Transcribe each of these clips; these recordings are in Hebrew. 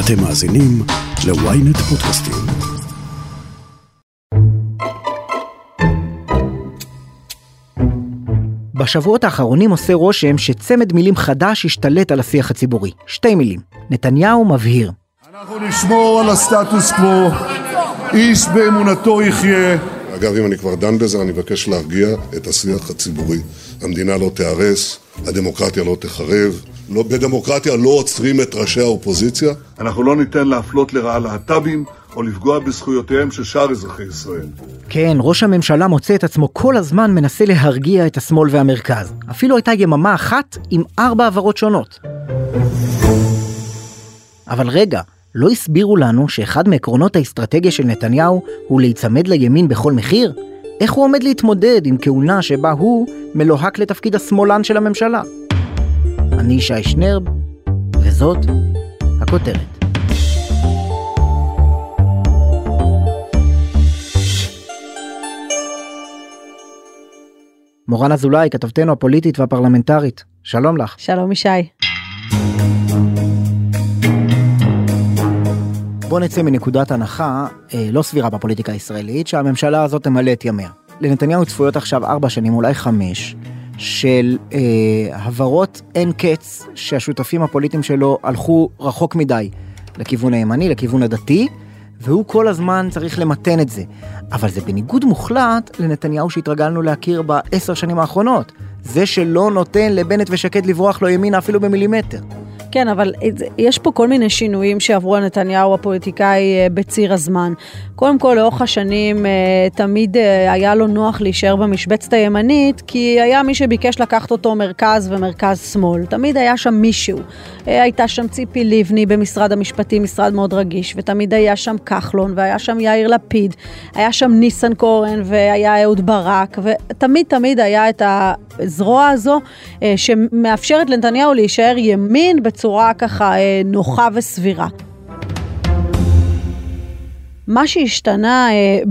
אתם מאזינים ל-ynet פודקאסטים. בשבועות האחרונים עושה רושם שצמד מילים חדש השתלט על השיח הציבורי. שתי מילים. נתניהו מבהיר. אנחנו נשמור על הסטטוס קוו, איש באמונתו יחיה. אגב, אם אני כבר דן בזה, אני מבקש להרגיע את השיח הציבורי. המדינה לא תיהרס, הדמוקרטיה לא תחרב. לא, בדמוקרטיה לא עוצרים את ראשי האופוזיציה. אנחנו לא ניתן להפלות לרעה להט"בים או לפגוע בזכויותיהם של שאר אזרחי ישראל. כן, ראש הממשלה מוצא את עצמו כל הזמן מנסה להרגיע את השמאל והמרכז. אפילו הייתה יממה אחת עם ארבע עברות שונות. אבל רגע, לא הסבירו לנו שאחד מעקרונות האסטרטגיה של נתניהו הוא להיצמד לימין בכל מחיר? איך הוא עומד להתמודד עם כהונה שבה הוא מלוהק לתפקיד השמאלן של הממשלה? אני ישי שנרב, וזאת הכותרת. מורן אזולאי, כתבתנו הפוליטית והפרלמנטרית, שלום לך. שלום ישי. בוא נצא מנקודת הנחה אה, לא סבירה בפוליטיקה הישראלית, שהממשלה הזאת תמלא את ימיה. לנתניהו צפויות עכשיו ארבע שנים, אולי חמש, של אה, הברות אין קץ שהשותפים הפוליטיים שלו הלכו רחוק מדי לכיוון הימני, לכיוון הדתי, והוא כל הזמן צריך למתן את זה. אבל זה בניגוד מוחלט לנתניהו שהתרגלנו להכיר בעשר שנים האחרונות. זה שלא נותן לבנט ושקד לברוח לו ימינה אפילו במילימטר. כן, אבל יש פה כל מיני שינויים שעברו על נתניהו הפוליטיקאי אה, בציר הזמן. קודם כל, לאורך השנים אה, תמיד אה, היה לו נוח להישאר במשבצת הימנית, כי היה מי שביקש לקחת אותו מרכז ומרכז שמאל. תמיד היה שם מישהו. הייתה שם ציפי לבני במשרד המשפטים, משרד מאוד רגיש, ותמיד היה שם כחלון, והיה שם יאיר לפיד, היה שם ניסנקורן, והיה אהוד ברק, ותמיד תמיד היה את הזרוע הזו שמאפשרת לנתניהו להישאר ימין בצורה ככה אה, נוחה וסבירה. מה שהשתנה אה,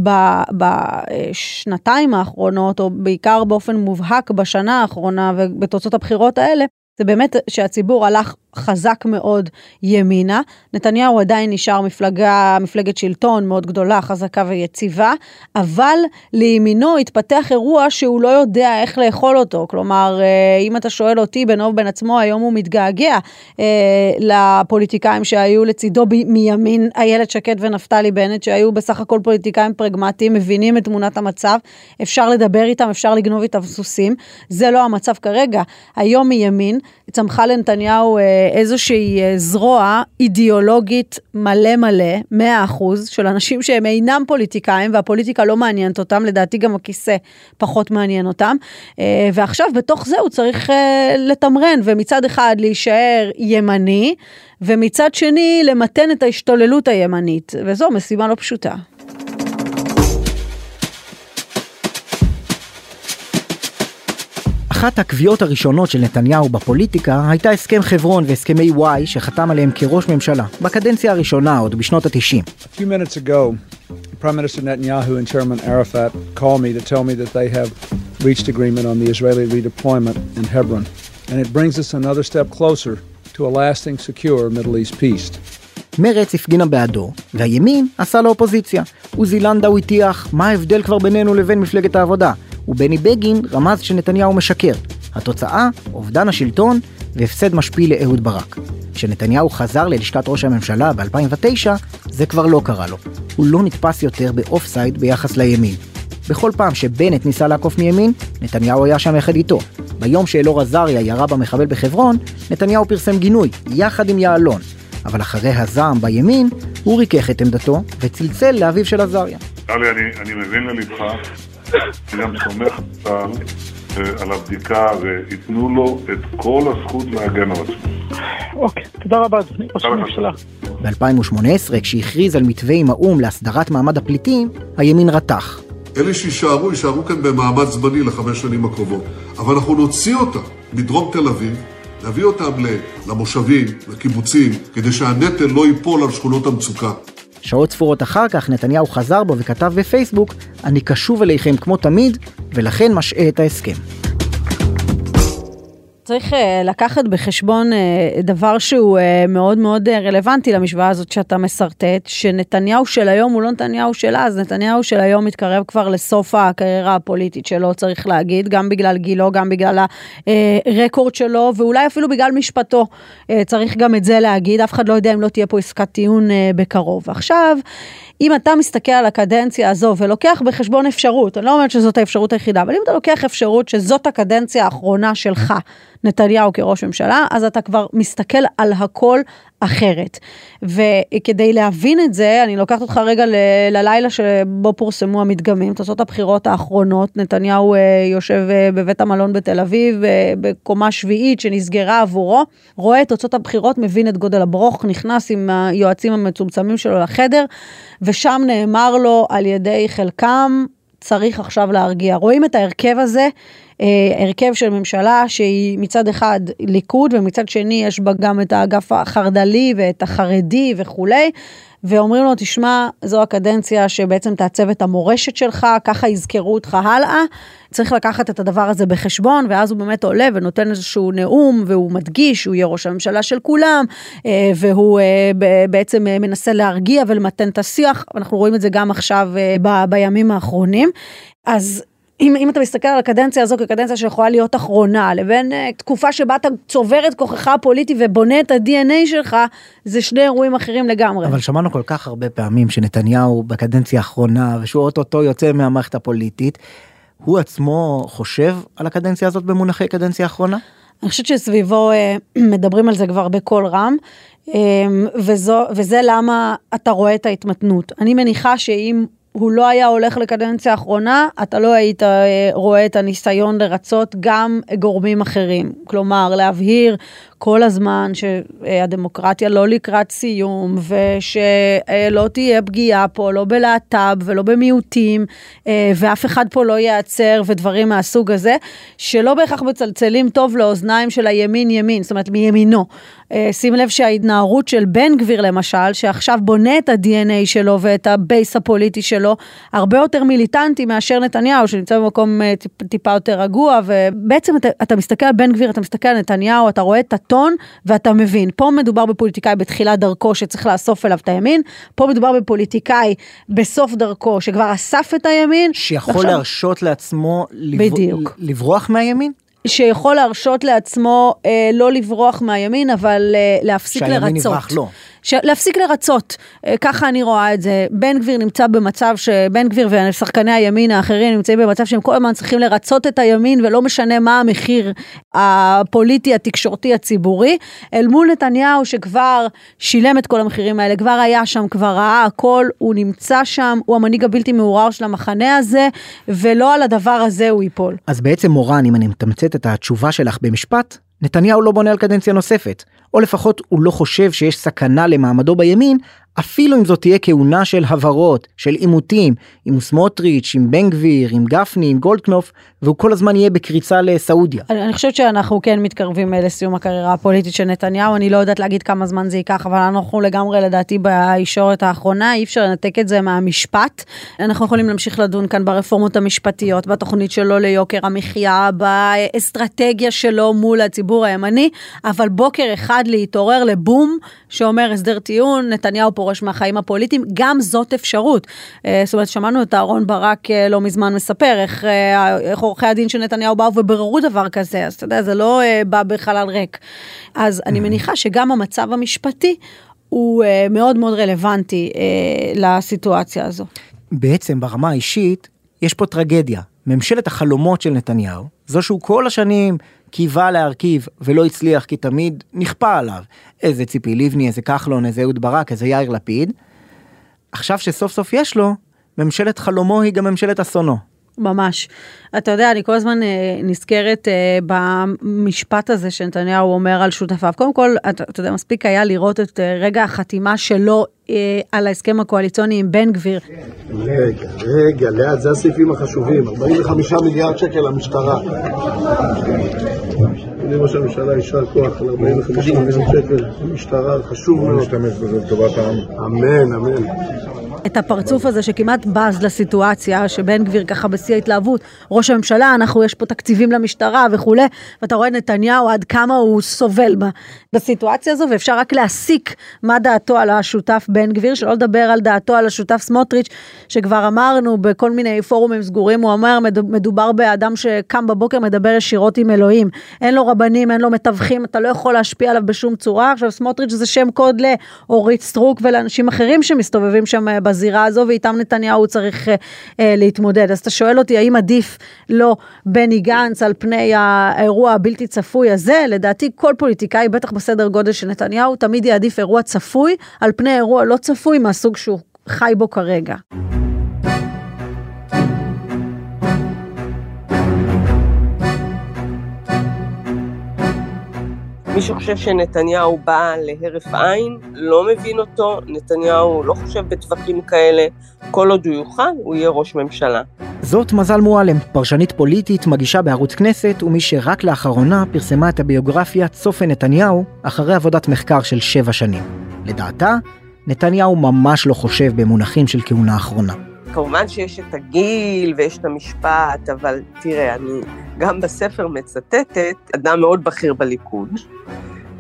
בשנתיים האחרונות, או בעיקר באופן מובהק בשנה האחרונה ובתוצאות הבחירות האלה, זה באמת שהציבור הלך חזק מאוד ימינה. נתניהו עדיין נשאר מפלגה, מפלגת שלטון מאוד גדולה, חזקה ויציבה, אבל לימינו התפתח אירוע שהוא לא יודע איך לאכול אותו. כלומר, אה, אם אתה שואל אותי בינו ובין עצמו, היום הוא מתגעגע אה, לפוליטיקאים שהיו לצידו ב- מימין, איילת שקד ונפתלי בנט, שהיו בסך הכל פוליטיקאים פרגמטיים, מבינים את תמונת המצב, אפשר לדבר איתם, אפשר לגנוב איתם סוסים. זה לא המצב כרגע. היום מימין צמחה לנתניהו אה, איזושהי אה, זרוע אידיאולוגית מלא מלא, 100% של אנשים שהם אינם פוליטיקאים והפוליטיקה לא מעניינת אותם, לדעתי גם הכיסא פחות מעניין אותם. אה, ועכשיו בתוך זה הוא צריך אה, לתמרן ומצד אחד להישאר ימני ומצד שני למתן את ההשתוללות הימנית, וזו משימה לא פשוטה. אחת הקביעות הראשונות של נתניהו בפוליטיקה הייתה הסכם חברון והסכמי וואי שחתם עליהם כראש ממשלה, בקדנציה הראשונה עוד בשנות ה-90. A few minutes ago, Prime Minister Netanyahu and Chairman Arafat called me to tell me that they have reached agreement on the Israeli redeployment in Hebron. And it brings us another step closer to a lasting, secure Middle East peace. מרץ הפגינה בעדו, והימין עשה לאופוזיציה. עוזי לנדאו הטיח מה ההבדל כבר בינינו לבין מפלגת העבודה, ובני בגין רמז שנתניהו משקר. התוצאה, אובדן השלטון והפסד משפיל לאהוד ברק. כשנתניהו חזר ללשכת ראש הממשלה ב-2009, זה כבר לא קרה לו. הוא לא נתפס יותר באוף סייד ביחס לימין. בכל פעם שבנט ניסה לעקוף מימין, נתניהו היה שם יחד איתו. ביום שאלאור עזריה ירה במחבל בחברון, נתניהו פרסם גינוי, יחד עם יעלון. אבל אחרי הזעם בימין, הוא ריכך את עמדתו וצלצל לאביו של עזריה. טלי, אני, אני מבין ללבך, אני גם סומך על, על הבדיקה וייתנו לו את כל הזכות להגן על עצמו. אוקיי, תודה רבה אדוני ראש הממשלה. ב-2018, כשהכריז על מתווה עם האו"ם להסדרת מעמד הפליטים, הימין רתח. אלה שיישארו, יישארו כאן במעמד זמני לחמש שנים הקרובות. אבל אנחנו נוציא אותם מדרום תל אביב, נביא אותם למושבים, לקיבוצים, כדי שהנטל לא ייפול על שכונות המצוקה. שעות ספורות אחר כך נתניהו חזר בו וכתב בפייסבוק, אני קשוב אליכם כמו תמיד, ולכן משעה את ההסכם. צריך אה, לקחת בחשבון אה, דבר שהוא אה, מאוד מאוד רלוונטי למשוואה הזאת שאתה משרטט, שנתניהו של היום הוא לא נתניהו של אז, נתניהו של היום מתקרב כבר לסוף הקריירה הפוליטית שלו, צריך להגיד, גם בגלל גילו, גם בגלל הרקורד שלו, ואולי אפילו בגלל משפטו. צריך גם את זה להגיד, אף אחד לא יודע אם לא תהיה פה עסקת טיעון בקרוב. עכשיו, אם אתה מסתכל על הקדנציה הזו ולוקח בחשבון אפשרות, אני לא אומרת שזאת האפשרות היחידה, אבל אם אתה לוקח אפשרות שזאת הקדנציה האחרונה שלך, נתניהו כראש ממשלה, אז אתה כבר מסתכל על הכל אחרת. וכדי להבין את זה, אני לוקחת אותך רגע ל- ללילה שבו פורסמו המדגמים, תוצאות הבחירות האחרונות, נתניהו אה, יושב אה, בבית המלון בתל אביב, אה, בקומה שביעית שנסגרה עבורו, רואה את תוצאות הבחירות, מבין את גודל הברוך, נכנס עם היועצים המצומצמים שלו לחדר, ושם נאמר לו על ידי חלקם, צריך עכשיו להרגיע. רואים את ההרכב הזה, הרכב של ממשלה שהיא מצד אחד ליכוד ומצד שני יש בה גם את האגף החרד"לי ואת החרדי וכולי. ואומרים לו, תשמע, זו הקדנציה שבעצם תעצב את המורשת שלך, ככה יזכרו אותך הלאה. צריך לקחת את הדבר הזה בחשבון, ואז הוא באמת עולה ונותן איזשהו נאום, והוא מדגיש שהוא יהיה ראש הממשלה של כולם, אה, והוא אה, בעצם מנסה להרגיע ולמתן את השיח, אנחנו רואים את זה גם עכשיו בימים האחרונים. אז אם, אם אתה מסתכל על הקדנציה הזו כקדנציה שיכולה להיות אחרונה, לבין uh, תקופה שבה אתה צובר את כוחך הפוליטי ובונה את ה-DNA שלך, זה שני אירועים אחרים לגמרי. אבל שמענו כל כך הרבה פעמים שנתניהו בקדנציה האחרונה, ושהוא אוטוטו יוצא מהמערכת הפוליטית, הוא עצמו חושב על הקדנציה הזאת במונחי קדנציה אחרונה? אני חושבת שסביבו uh, מדברים על זה כבר בקול רם, um, וזו, וזה למה אתה רואה את ההתמתנות. אני מניחה שאם הוא לא היה הולך לקדנציה האחרונה, אתה לא היית אה, רואה את הניסיון לרצות גם גורמים אחרים. כלומר, להבהיר כל הזמן שהדמוקרטיה לא לקראת סיום, ושלא תהיה פגיעה פה, לא בלהט"ב ולא במיעוטים, אה, ואף אחד פה לא ייעצר ודברים מהסוג הזה, שלא בהכרח מצלצלים טוב לאוזניים של הימין ימין, זאת אומרת מימינו. אה, שים לב שההתנערות של בן גביר למשל, שעכשיו בונה את ה-DNA שלו ואת ה-base הפוליטי שלו, הרבה יותר מיליטנטי מאשר נתניהו, שנמצא במקום אה, טיפ, טיפה יותר רגוע, ובעצם אתה, אתה מסתכל על בן גביר, אתה מסתכל על נתניהו, אתה רואה את הטון ואתה מבין. פה מדובר בפוליטיקאי בתחילת דרכו שצריך לאסוף אליו את הימין, פה מדובר בפוליטיקאי בסוף דרכו שכבר אסף את הימין. שיכול ועכשיו... להרשות לעצמו לב... לברוח מהימין? שיכול להרשות לעצמו אה, לא לברוח מהימין, אבל אה, להפסיק לרצות. שהימין יברח לא. להפסיק לרצות, אה, ככה אני רואה את זה. בן גביר נמצא במצב שבן גביר ושחקני הימין האחרים נמצאים במצב שהם כל הזמן צריכים לרצות את הימין ולא משנה מה המחיר הפוליטי, התקשורתי, הציבורי, אל מול נתניהו שכבר שילם את כל המחירים האלה, כבר היה שם, כבר ראה הכל, הוא נמצא שם, הוא המנהיג הבלתי מעורר של המחנה הזה, ולא על הדבר הזה הוא ייפול. אז בעצם מורן, אם אני מתמצת את התשובה שלך במשפט, נתניהו לא בונה על קדנציה נוספת, או לפחות הוא לא חושב שיש סכנה למעמדו בימין, אפילו אם זאת תהיה כהונה של הבהרות, של עימותים, עם סמוטריץ', עם בן גביר, עם גפני, עם גולדקנופ, והוא כל הזמן יהיה בקריצה לסעודיה. אני, אני חושבת שאנחנו כן מתקרבים אה, לסיום הקריירה הפוליטית של נתניהו, אני לא יודעת להגיד כמה זמן זה ייקח, אבל אנחנו לגמרי לדעתי בישורת האחרונה, אי אפשר לנתק את זה מהמשפט. אנחנו יכולים להמשיך לדון כאן ברפורמות המשפטיות, בתוכנית שלו ליוקר המחיה, באסטרטגיה שלו מול הציבור הימני, אבל בוקר אחד להתעורר לבום שאומר הסדר טיעון, נתניהו פורש מהחיים הפוליטיים, גם זאת אפשרות. אה, זאת אומרת, שמענו את אהרון ברק אה, לא מזמן מספר איך, אה, איך עורכי הדין של נתניהו באו וביררו דבר כזה, אז אתה יודע, זה לא בא בחלל ריק. אז אני מניחה שגם המצב המשפטי הוא מאוד מאוד רלוונטי לסיטואציה הזו. בעצם ברמה האישית, יש פה טרגדיה. ממשלת החלומות של נתניהו, זו שהוא כל השנים קיווה להרכיב ולא הצליח כי תמיד נכפה עליו. איזה ציפי לבני, איזה כחלון, איזה אהוד ברק, איזה יאיר לפיד. עכשיו שסוף סוף יש לו, ממשלת חלומו היא גם ממשלת אסונו. ממש. אתה יודע, אני כל הזמן אה, נזכרת אה, במשפט הזה שנתניהו אומר על שותפיו. קודם כל, אתה, אתה יודע, מספיק היה לראות את אה, רגע החתימה שלו אה, על ההסכם הקואליציוני עם בן גביר. רגע, רגע, לאט, זה הסעיפים החשובים. 45 מיליארד שקל למשטרה. אדוני ראש הממשלה, יישר כוח על 45 מיליון שקל למשטרה, חשוב מאוד. נשתמש בזה לטובת העם. אמן, אמן. את הפרצוף הזה שכמעט בז לסיטואציה, שבן גביר ככה בשיא ההתלהבות, ראש הממשלה, אנחנו, יש פה תקציבים למשטרה וכולי, ואתה רואה נתניהו עד כמה הוא סובל בסיטואציה הזו, ואפשר רק להסיק מה דעתו על השותף בן גביר, שלא לדבר על דעתו על השותף סמוטריץ', שכבר אמרנו בכל מיני פורומים סגורים, הוא אומר, מדובר באדם שקם בבוקר, מדבר ישירות עם אלוהים, אין לו רבנים, אין לו מתווכים, אתה לא יכול להשפיע עליו בשום צורה. עכשיו סמוטריץ' זה שם קוד לאורית סטרוק ולאנשים אחרים שמסתובבים שם אה, בזירה הזו, ואיתם נתניהו צריך אה, אה, להתמודד. אז אתה שואל אותי, האם עדיף לא בני גנץ על פני האירוע הבלתי צפוי הזה? לדעתי כל פוליטיקאי, בטח בסדר גודל של נתניהו, תמיד יעדיף אירוע צפוי על פני אירוע לא צפוי מהסוג שהוא חי בו כרגע. מי שחושב שנתניהו בא להרף עין, לא מבין אותו, נתניהו לא חושב בטווחים כאלה, כל עוד הוא יוכל, הוא יהיה ראש ממשלה. זאת מזל מועלם, פרשנית פוליטית, מגישה בערוץ כנסת, ומי שרק לאחרונה פרסמה את הביוגרפיה צופן נתניהו, אחרי עבודת מחקר של שבע שנים. לדעתה, נתניהו ממש לא חושב במונחים של כהונה אחרונה. כמובן שיש את הגיל ויש את המשפט, אבל תראה, אני גם בספר מצטטת אדם מאוד בכיר בליכוד,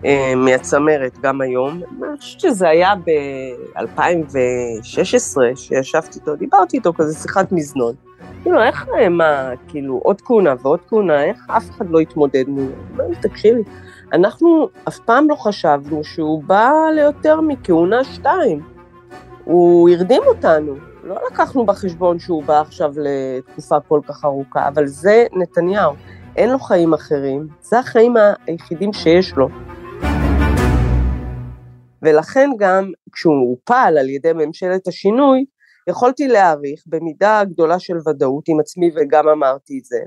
אה, מהצמרת גם היום. אני חושבת שזה היה ב-2016, שישבתי איתו, דיברתי איתו כזה שיחת מזנון. כאילו, איך, מה, כאילו, עוד כהונה ועוד כהונה, איך אף אחד לא התמודד מולו? תקשיבי, אנחנו אף פעם לא חשבנו שהוא בא ליותר מכהונה שתיים. הוא הרדים אותנו. לא לקחנו בחשבון שהוא בא עכשיו לתקופה כל כך ארוכה, אבל זה נתניהו. אין לו חיים אחרים, זה החיים היחידים שיש לו. ולכן גם כשהוא הופל על ידי ממשלת השינוי, יכולתי להעריך במידה גדולה של ודאות עם עצמי וגם אמרתי את זה,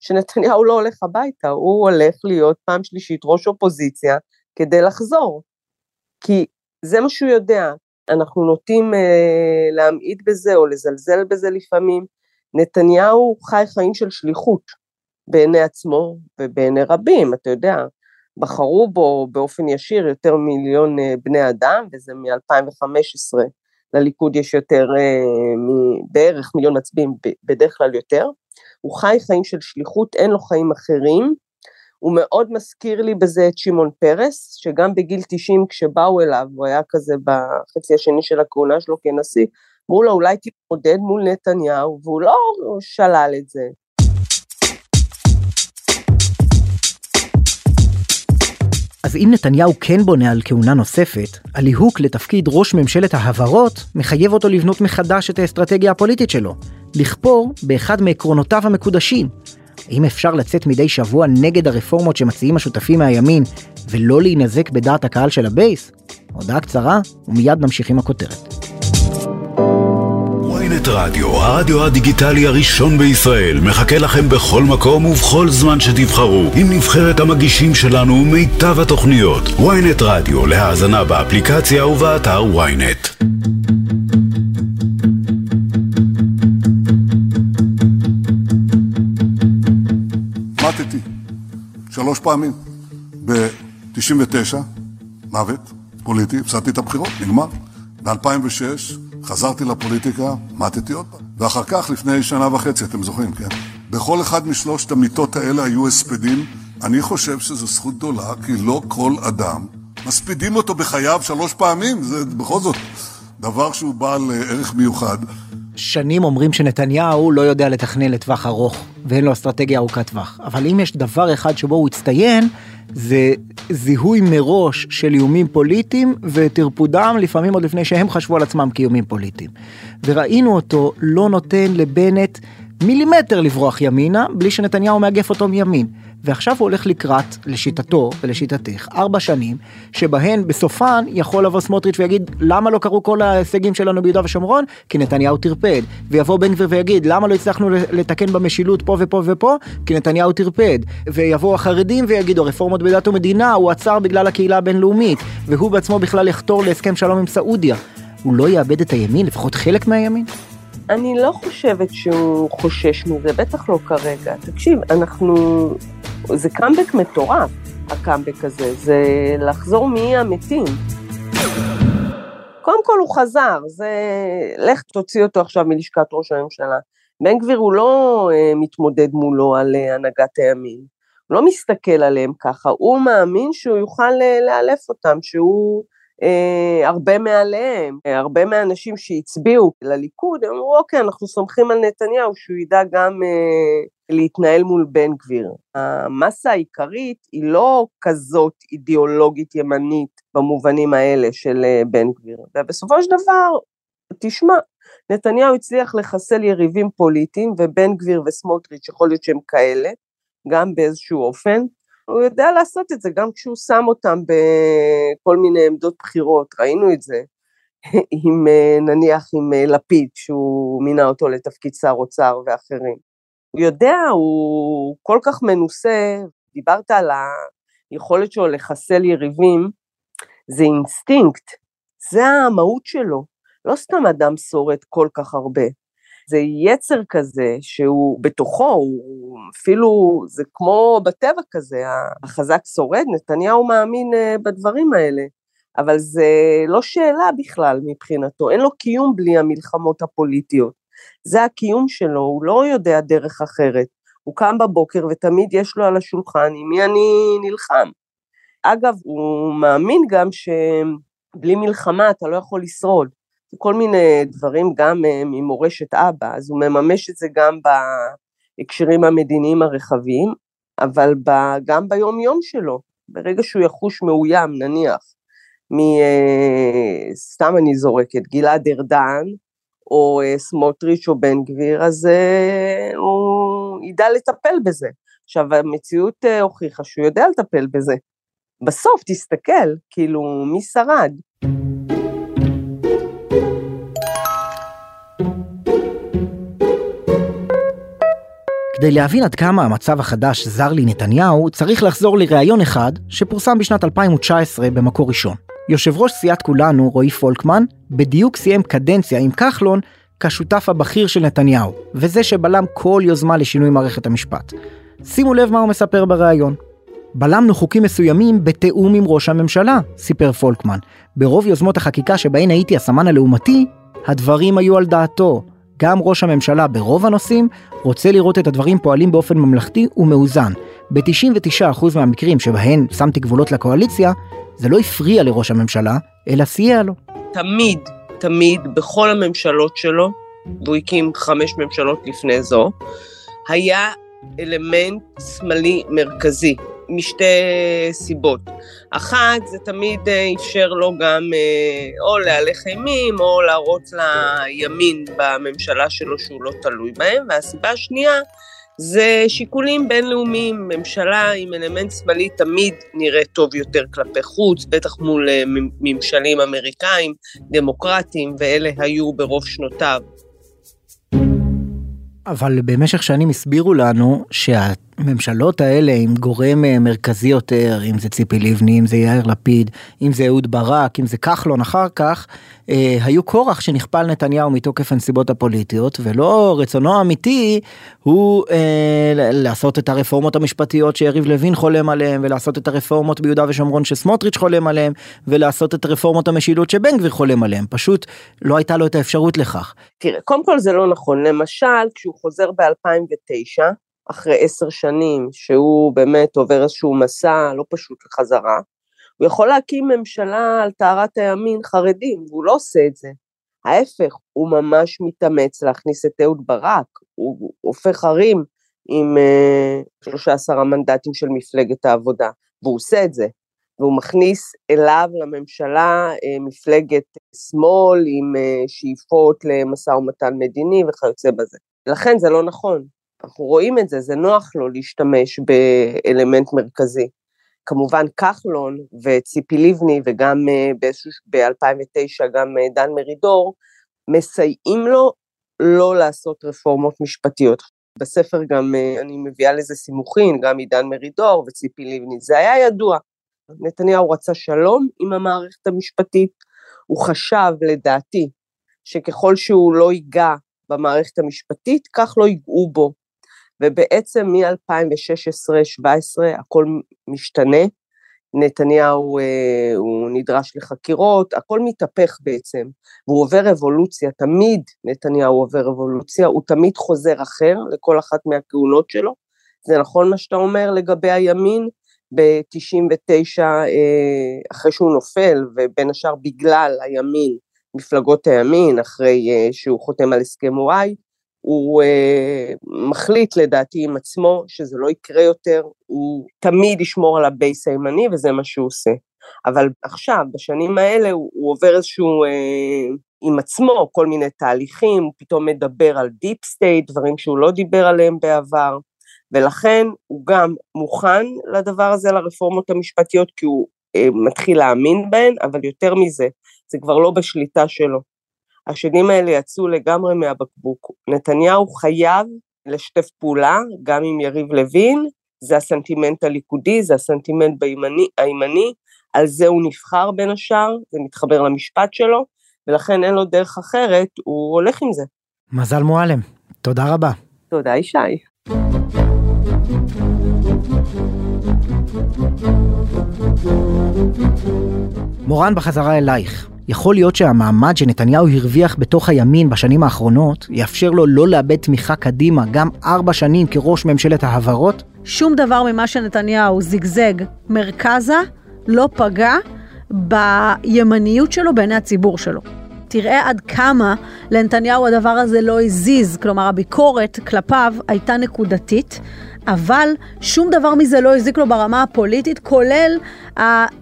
שנתניהו לא הולך הביתה, הוא הולך להיות פעם שלישית ראש אופוזיציה כדי לחזור. כי זה מה שהוא יודע, אנחנו נוטים אה, להמעיט בזה או לזלזל בזה לפעמים. נתניהו חי חיים של שליחות בעיני עצמו ובעיני רבים, אתה יודע, בחרו בו באופן ישיר יותר מיליון אה, בני אדם, וזה מ-2015. לליכוד יש יותר, אה, בערך מיליון מצביעים, בדרך כלל יותר. הוא חי חיים של שליחות, אין לו חיים אחרים. הוא מאוד מזכיר לי בזה את שמעון פרס, שגם בגיל 90 כשבאו אליו, הוא היה כזה בחצי השני של הכהונה שלו כנשיא, אמרו לו אולי תתמודד מול נתניהו, והוא לא שלל את זה. אז אם נתניהו כן בונה על כהונה נוספת, הליהוק לתפקיד ראש ממשלת ההבהרות מחייב אותו לבנות מחדש את האסטרטגיה הפוליטית שלו, לכפור באחד מעקרונותיו המקודשים, האם אפשר לצאת מדי שבוע נגד הרפורמות שמציעים השותפים מהימין ולא להינזק בדעת הקהל של ה-base? הודעה קצרה ומיד נמשיך עם הכותרת. ynet רדיו, הרדיו הדיגיטלי הראשון בישראל, מחכה לכם בכל מקום ובכל זמן שתבחרו, עם נבחרת המגישים שלנו ומיטב התוכניות. ynet רדיו, להאזנה באפליקציה ובאתר ynet. שלוש פעמים. ב-99, מוות פוליטי, הפסדתי את הבחירות, נגמר. ב-2006 חזרתי לפוליטיקה, מתתי עוד פעם. ואחר כך, לפני שנה וחצי, אתם זוכרים, כן? בכל אחד משלושת המיטות האלה היו הספדים. אני חושב שזו זכות גדולה, כי לא כל אדם, מספידים אותו בחייו שלוש פעמים, זה בכל זאת דבר שהוא בעל ערך מיוחד. שנים אומרים שנתניהו לא יודע לתכנן לטווח ארוך ואין לו אסטרטגיה ארוכת טווח. אבל אם יש דבר אחד שבו הוא הצטיין, זה זיהוי מראש של איומים פוליטיים וטרפודם לפעמים עוד לפני שהם חשבו על עצמם כאיומים פוליטיים. וראינו אותו לא נותן לבנט מילימטר לברוח ימינה בלי שנתניהו מאגף אותו מימין. ועכשיו הוא הולך לקראת, לשיטתו ולשיטתך, ארבע שנים, שבהן בסופן יכול לבוא סמוטריץ' ויגיד למה לא קרו כל ההישגים שלנו ביהודה ושומרון? כי נתניהו טרפד. ויבוא בן גביר ויגיד למה לא הצלחנו לתקן במשילות פה ופה ופה? כי נתניהו טרפד. ויבואו החרדים ויגידו רפורמות בדת ומדינה הוא עצר בגלל הקהילה הבינלאומית, והוא בעצמו בכלל יחתור להסכם שלום עם סעודיה. הוא לא יאבד את הימין, לפחות חלק מהימין? אני לא חושבת שהוא חושש מזה, בטח לא כרגע. תקשיב, אנחנו... זה קאמבק מטורף, הקאמבק הזה, זה לחזור מאי המתים. קודם כל הוא חזר, זה... לך תוציא אותו עכשיו מלשכת ראש הממשלה. בן גביר הוא לא אה, מתמודד מולו על אה, הנהגת הימין, הוא לא מסתכל עליהם ככה, הוא מאמין שהוא יוכל אה, לאלף אותם, שהוא אה, הרבה מעליהם, אה, הרבה מהאנשים שהצביעו לליכוד, הם אמרו אוקיי, אנחנו סומכים על נתניהו שהוא ידע גם אה, להתנהל מול בן גביר. המסה העיקרית היא לא כזאת אידיאולוגית ימנית במובנים האלה של אה, בן גביר, ובסופו של דבר, תשמע, נתניהו הצליח לחסל יריבים פוליטיים, ובן גביר וסמוטריץ' יכול להיות שהם כאלה, גם באיזשהו אופן, הוא יודע לעשות את זה גם כשהוא שם אותם בכל מיני עמדות בחירות, ראינו את זה, עם אה, נניח עם אה, לפיד, שהוא מינה אותו לתפקיד שר אוצר ואחרים. הוא יודע, הוא כל כך מנוסה, דיברת על היכולת שלו לחסל יריבים, זה אינסטינקט, זה המהות שלו, לא סתם אדם שורד כל כך הרבה. זה יצר כזה שהוא בתוכו, הוא אפילו, זה כמו בטבע כזה, החזק שורד, נתניהו מאמין אה, בדברים האלה, אבל זה לא שאלה בכלל מבחינתו, אין לו קיום בלי המלחמות הפוליטיות. זה הקיום שלו, הוא לא יודע דרך אחרת. הוא קם בבוקר ותמיד יש לו על השולחן עם מי אני נלחם. אגב, הוא מאמין גם שבלי מלחמה אתה לא יכול לשרוד. כל מיני דברים גם אה, ממורשת אבא, אז הוא מממש את זה גם בהקשרים המדיניים הרחבים, אבל גם ביום יום שלו, ברגע שהוא יחוש מאוים נניח, מ... אה, אני זורקת, גלעד ארדן, או אה, סמוטריץ' או בן גביר, אז הוא ידע לטפל בזה. עכשיו, המציאות הוכיחה שהוא יודע לטפל בזה. בסוף, תסתכל, כאילו, מי שרד? כדי להבין עד כמה המצב החדש זר לי נתניהו, צריך לחזור לראיון אחד שפורסם בשנת 2019 במקור ראשון. יושב ראש סיעת כולנו, רועי פולקמן, בדיוק סיים קדנציה עם כחלון כשותף הבכיר של נתניהו, וזה שבלם כל יוזמה לשינוי מערכת המשפט. שימו לב מה הוא מספר בריאיון. בלמנו חוקים מסוימים בתיאום עם ראש הממשלה, סיפר פולקמן. ברוב יוזמות החקיקה שבהן הייתי הסמן הלעומתי, הדברים היו על דעתו. גם ראש הממשלה ברוב הנושאים רוצה לראות את הדברים פועלים באופן ממלכתי ומאוזן. ב-99% מהמקרים שבהן שמתי גבולות לקואליציה, זה לא הפריע לראש הממשלה, אלא סייע לו. תמיד, תמיד, בכל הממשלות שלו, והוא הקים חמש ממשלות לפני זו, היה אלמנט שמאלי מרכזי. משתי סיבות. אחת, זה תמיד אה, אפשר לו גם אה, או להלך אימים או להראות לימין בממשלה שלו שהוא לא תלוי בהם, והסיבה השנייה זה שיקולים בינלאומיים, ממשלה עם אלמנט שמאלי תמיד נראה טוב יותר כלפי חוץ, בטח מול אה, ממשלים אמריקאים, דמוקרטיים, ואלה היו ברוב שנותיו. אבל במשך שנים הסבירו לנו שה... הממשלות האלה עם גורם אה, מרכזי יותר, אם זה ציפי לבני, אם זה יאיר לפיד, אם זה אהוד ברק, אם זה כחלון אחר כך, אה, היו כורח שנכפה על נתניהו מתוקף הנסיבות הפוליטיות, ולא רצונו האמיתי הוא אה, לעשות את הרפורמות המשפטיות שיריב לוין חולם עליהן, ולעשות את הרפורמות ביהודה ושומרון שסמוטריץ' חולם עליהן, ולעשות את רפורמות המשילות שבן גביר חולם עליהן, פשוט לא הייתה לו את האפשרות לכך. תראה, קודם כל זה לא נכון, למשל כשהוא חוזר ב-2009, אחרי עשר שנים, שהוא באמת עובר איזשהו מסע לא פשוט לחזרה, הוא יכול להקים ממשלה על טהרת הימין חרדים, והוא לא עושה את זה. ההפך, הוא ממש מתאמץ להכניס את אהוד ברק, הוא הופך ערים עם uh, 13 המנדטים של מפלגת העבודה, והוא עושה את זה. והוא מכניס אליו לממשלה uh, מפלגת שמאל עם uh, שאיפות למשא ומתן מדיני וכיוצא בזה. לכן זה לא נכון. אנחנו רואים את זה, זה נוח לו להשתמש באלמנט מרכזי. כמובן כחלון וציפי לבני וגם אה, ב-2009 גם אה, דן מרידור, מסייעים לו לא לעשות רפורמות משפטיות. בספר גם אה, אני מביאה לזה סימוכין, גם עידן מרידור וציפי לבני, זה היה ידוע. נתניהו רצה שלום עם המערכת המשפטית, הוא חשב לדעתי שככל שהוא לא ייגע במערכת המשפטית, כך לא ייגעו בו. ובעצם מ-2016-2017 הכל משתנה, נתניהו אה, הוא נדרש לחקירות, הכל מתהפך בעצם, והוא עובר אבולוציה, תמיד נתניהו עובר אבולוציה, הוא תמיד חוזר אחר לכל אחת מהכהונות שלו. זה נכון מה שאתה אומר לגבי הימין, ב-99, אה, אחרי שהוא נופל, ובין השאר בגלל הימין, מפלגות הימין, אחרי אה, שהוא חותם על הסכם וואי, הוא uh, מחליט לדעתי עם עצמו שזה לא יקרה יותר, הוא תמיד ישמור על הבייס הימני וזה מה שהוא עושה. אבל עכשיו, בשנים האלה, הוא, הוא עובר איזשהו, uh, עם עצמו, כל מיני תהליכים, הוא פתאום מדבר על deep state, דברים שהוא לא דיבר עליהם בעבר, ולכן הוא גם מוכן לדבר הזה, לרפורמות המשפטיות, כי הוא uh, מתחיל להאמין בהן, אבל יותר מזה, זה כבר לא בשליטה שלו. השדים האלה יצאו לגמרי מהבקבוק. נתניהו חייב לשתף פעולה גם עם יריב לוין, זה הסנטימנט הליכודי, זה הסנטימנט בימני, הימני, על זה הוא נבחר בין השאר, זה מתחבר למשפט שלו, ולכן אין לו דרך אחרת, הוא הולך עם זה. מזל מועלם, תודה רבה. תודה ישי. מורן בחזרה אלייך. יכול להיות שהמעמד שנתניהו הרוויח בתוך הימין בשנים האחרונות יאפשר לו לא לאבד תמיכה קדימה גם ארבע שנים כראש ממשלת ההבהרות? שום דבר ממה שנתניהו זיגזג מרכזה לא פגע בימניות שלו בעיני הציבור שלו. תראה עד כמה לנתניהו הדבר הזה לא הזיז, כלומר הביקורת כלפיו הייתה נקודתית, אבל שום דבר מזה לא הזיק לו ברמה הפוליטית, כולל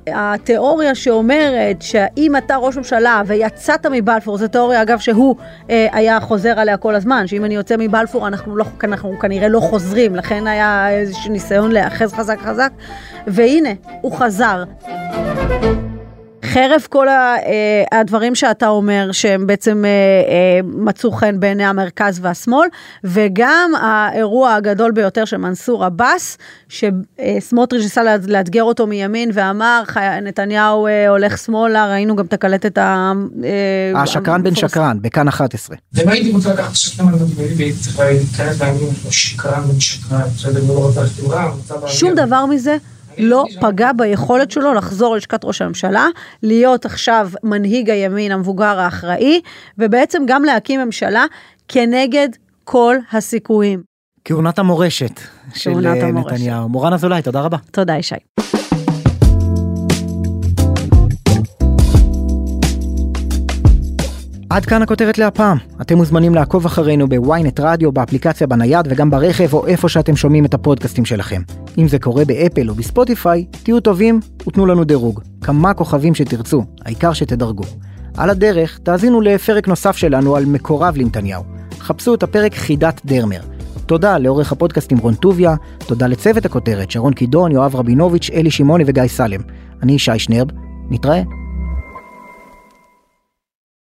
התיאוריה שאומרת שאם אתה ראש ממשלה ויצאת מבלפור, זו תיאוריה אגב שהוא אה, היה חוזר עליה כל הזמן, שאם אני יוצא מבלפור אנחנו, לא, אנחנו כנראה לא חוזרים, לכן היה איזשהו ניסיון להיאחז חזק חזק, והנה, הוא חזר. חרף כל אה, הדברים שאתה אומר, שהם בעצם אה, אה, מצאו חן בעיני המרכז והשמאל, וגם האירוע הגדול ביותר של מנסור עבאס, שסמוטריץ' ניסה לאתגר אותו מימין ואמר, נתניהו הולך שמאלה, ראינו גם את הקלטת ה... השקרן בן שקרן, בכאן 11. ואם הייתי רוצה לקחת שקרן בן שקרן, בסדר, לא רוצה לכתיבה, שום דבר מזה. לא פגע ביכולת שלו לחזור ללשכת ראש הממשלה, להיות עכשיו מנהיג הימין המבוגר האחראי, ובעצם גם להקים ממשלה כנגד כל הסיכויים. כהונת המורשת של אה, נתניהו. מורן אזולאי, תודה רבה. תודה, ישי. עד כאן הכותרת להפעם. אתם מוזמנים לעקוב אחרינו בוויינט רדיו, באפליקציה בנייד וגם ברכב או איפה שאתם שומעים את הפודקאסטים שלכם. אם זה קורה באפל או בספוטיפיי, תהיו טובים ותנו לנו דירוג. כמה כוכבים שתרצו, העיקר שתדרגו. על הדרך, תאזינו לפרק נוסף שלנו על מקורב לנתניהו. חפשו את הפרק חידת דרמר. תודה לעורך הפודקאסטים רון טוביה, תודה לצוות הכותרת שרון קידון, יואב רבינוביץ', אלי שמעוני וגיא סלם. אני ישי שנרב, נתראה.